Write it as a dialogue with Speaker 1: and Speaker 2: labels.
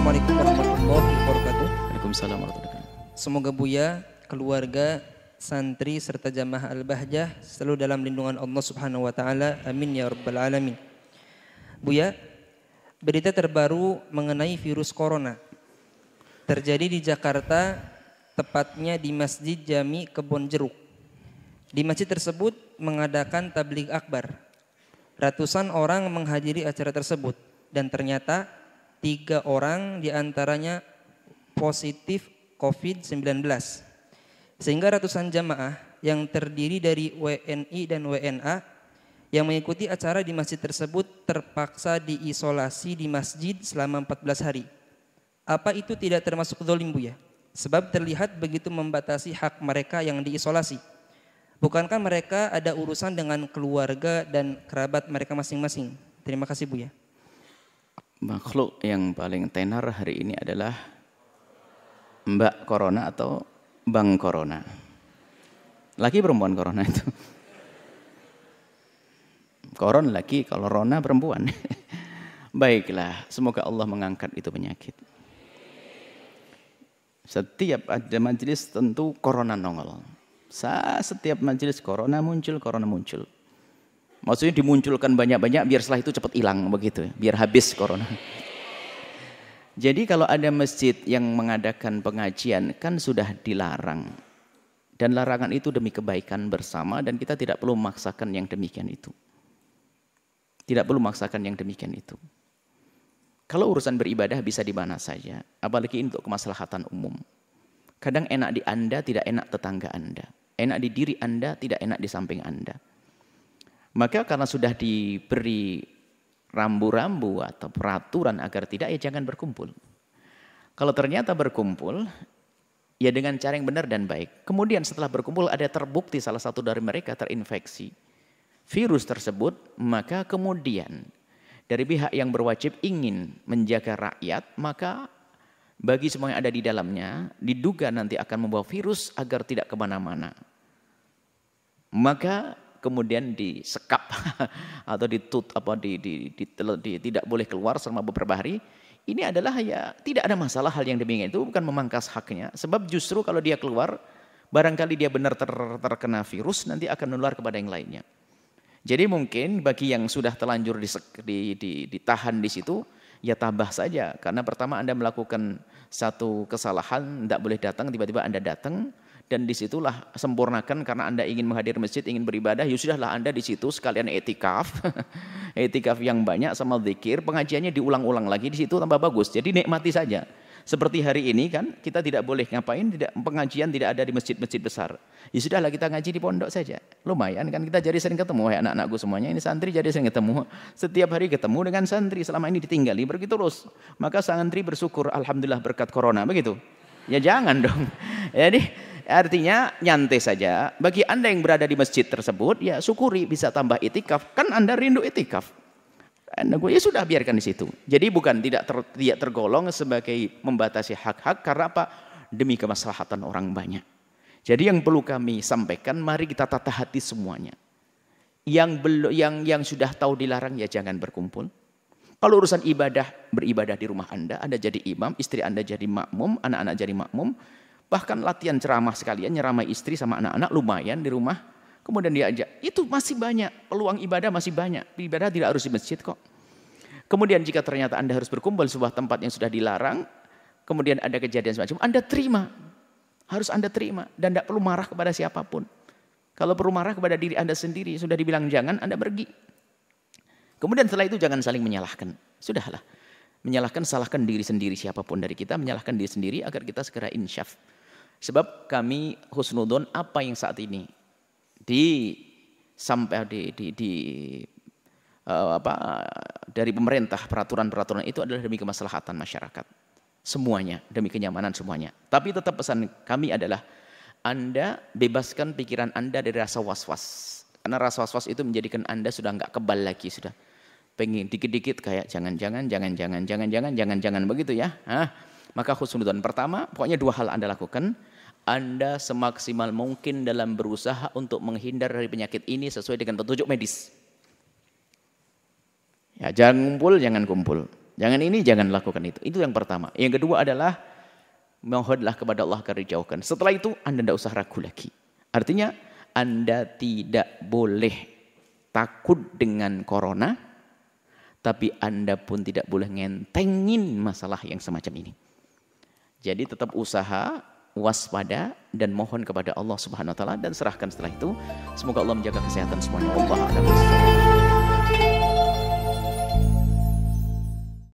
Speaker 1: Assalamualaikum warahmatullahi wabarakatuh.
Speaker 2: Waalaikumsalam warahmatullahi wabarakatuh.
Speaker 1: Semoga Buya, keluarga, santri serta jamaah Al-Bahjah selalu dalam lindungan Allah Subhanahu wa taala. Amin ya rabbal alamin. Buya, berita terbaru mengenai virus corona terjadi di Jakarta, tepatnya di Masjid Jami Kebon Jeruk. Di masjid tersebut mengadakan tabligh akbar. Ratusan orang menghadiri acara tersebut dan ternyata tiga orang di antaranya positif COVID-19. Sehingga ratusan jamaah yang terdiri dari WNI dan WNA yang mengikuti acara di masjid tersebut terpaksa diisolasi di masjid selama 14 hari. Apa itu tidak termasuk dolim Bu ya? Sebab terlihat begitu membatasi hak mereka yang diisolasi. Bukankah mereka ada urusan dengan keluarga dan kerabat mereka masing-masing? Terima kasih Bu ya.
Speaker 2: Makhluk yang paling tenar hari ini adalah Mbak Corona atau Bang Corona. Laki perempuan Corona itu. Koron laki, kalau Rona perempuan. Baiklah, semoga Allah mengangkat itu penyakit. Setiap ada majelis tentu corona nongol. Setiap majelis corona muncul, corona muncul. Maksudnya dimunculkan banyak-banyak biar setelah itu cepat hilang begitu, biar habis corona. Jadi kalau ada masjid yang mengadakan pengajian kan sudah dilarang. Dan larangan itu demi kebaikan bersama dan kita tidak perlu memaksakan yang demikian itu. Tidak perlu memaksakan yang demikian itu. Kalau urusan beribadah bisa di mana saja, apalagi untuk kemaslahatan umum. Kadang enak di Anda, tidak enak tetangga Anda. Enak di diri Anda, tidak enak di samping Anda. Maka karena sudah diberi rambu-rambu atau peraturan agar tidak, ya jangan berkumpul. Kalau ternyata berkumpul, ya dengan cara yang benar dan baik. Kemudian setelah berkumpul ada terbukti salah satu dari mereka terinfeksi virus tersebut, maka kemudian dari pihak yang berwajib ingin menjaga rakyat, maka bagi semua yang ada di dalamnya, diduga nanti akan membawa virus agar tidak ke mana-mana. Maka kemudian disekap atau ditut apa di, di, di, di, tidak boleh keluar selama beberapa hari. Ini adalah ya tidak ada masalah hal yang demikian itu bukan memangkas haknya. Sebab justru kalau dia keluar, barangkali dia benar ter, terkena virus nanti akan menular kepada yang lainnya. Jadi mungkin bagi yang sudah terlanjur di, di, di, ditahan di situ, ya tabah saja. Karena pertama Anda melakukan satu kesalahan, tidak boleh datang, tiba-tiba Anda datang, dan di situlah sempurnakan karena Anda ingin menghadiri masjid, ingin beribadah, ya sudahlah Anda di situ sekalian etikaf, etikaf yang banyak sama zikir, pengajiannya diulang-ulang lagi di situ tambah bagus. Jadi nikmati saja. Seperti hari ini kan kita tidak boleh ngapain, tidak pengajian tidak ada di masjid-masjid besar. Ya sudahlah kita ngaji di pondok saja. Lumayan kan kita jadi sering ketemu ya anak-anakku semuanya ini santri jadi sering ketemu. Setiap hari ketemu dengan santri selama ini ditinggali begitu terus. Maka santri bersyukur alhamdulillah berkat corona begitu. Ya jangan dong. Jadi artinya nyantai saja. Bagi Anda yang berada di masjid tersebut ya syukuri bisa tambah itikaf. Kan Anda rindu itikaf. Anda gue ya sudah biarkan di situ. Jadi bukan tidak ter, tidak tergolong sebagai membatasi hak-hak karena apa? Demi kemaslahatan orang banyak. Jadi yang perlu kami sampaikan, mari kita tata hati semuanya. Yang belum, yang yang sudah tahu dilarang ya jangan berkumpul. Kalau urusan ibadah, beribadah di rumah Anda, Anda jadi imam, istri Anda jadi makmum, anak-anak jadi makmum. Bahkan latihan ceramah sekalian, nyeramai istri sama anak-anak lumayan di rumah kemudian diajak. Itu masih banyak, peluang ibadah masih banyak. Ibadah tidak harus di masjid kok. Kemudian jika ternyata Anda harus berkumpul di sebuah tempat yang sudah dilarang, kemudian ada kejadian semacam, Anda terima. Harus Anda terima dan tidak perlu marah kepada siapa pun. Kalau perlu marah kepada diri Anda sendiri, sudah dibilang jangan, Anda pergi. Kemudian setelah itu jangan saling menyalahkan. Sudahlah. Menyalahkan, salahkan diri sendiri siapa pun dari kita, menyalahkan diri sendiri agar kita segera insyaf. Sebab kami husnudon apa yang saat ini? Di sampai di, di, di uh, apa dari pemerintah peraturan-peraturan itu adalah demi kemaslahatan masyarakat. Semuanya demi kenyamanan semuanya. Tapi tetap pesan kami adalah anda bebaskan pikiran anda dari rasa was-was. Karena rasa was-was itu menjadikan anda sudah nggak kebal lagi sudah pengen dikit-dikit kayak jangan-jangan jangan-jangan jangan-jangan jangan-jangan begitu ya. Hah? maka khusnudan pertama pokoknya dua hal anda lakukan anda semaksimal mungkin dalam berusaha untuk menghindar dari penyakit ini sesuai dengan petunjuk medis. Ya, jangan kumpul, jangan kumpul. Jangan ini, jangan lakukan itu. Itu yang pertama. Yang kedua adalah mohonlah kepada Allah agar dijauhkan. Setelah itu Anda tidak usah ragu lagi. Artinya Anda tidak boleh takut dengan corona, tapi Anda pun tidak boleh ngentengin masalah yang semacam ini. Jadi tetap usaha, waspada dan mohon kepada Allah Subhanahu wa taala dan serahkan setelah itu. Semoga Allah menjaga kesehatan semuanya. Allah a'lam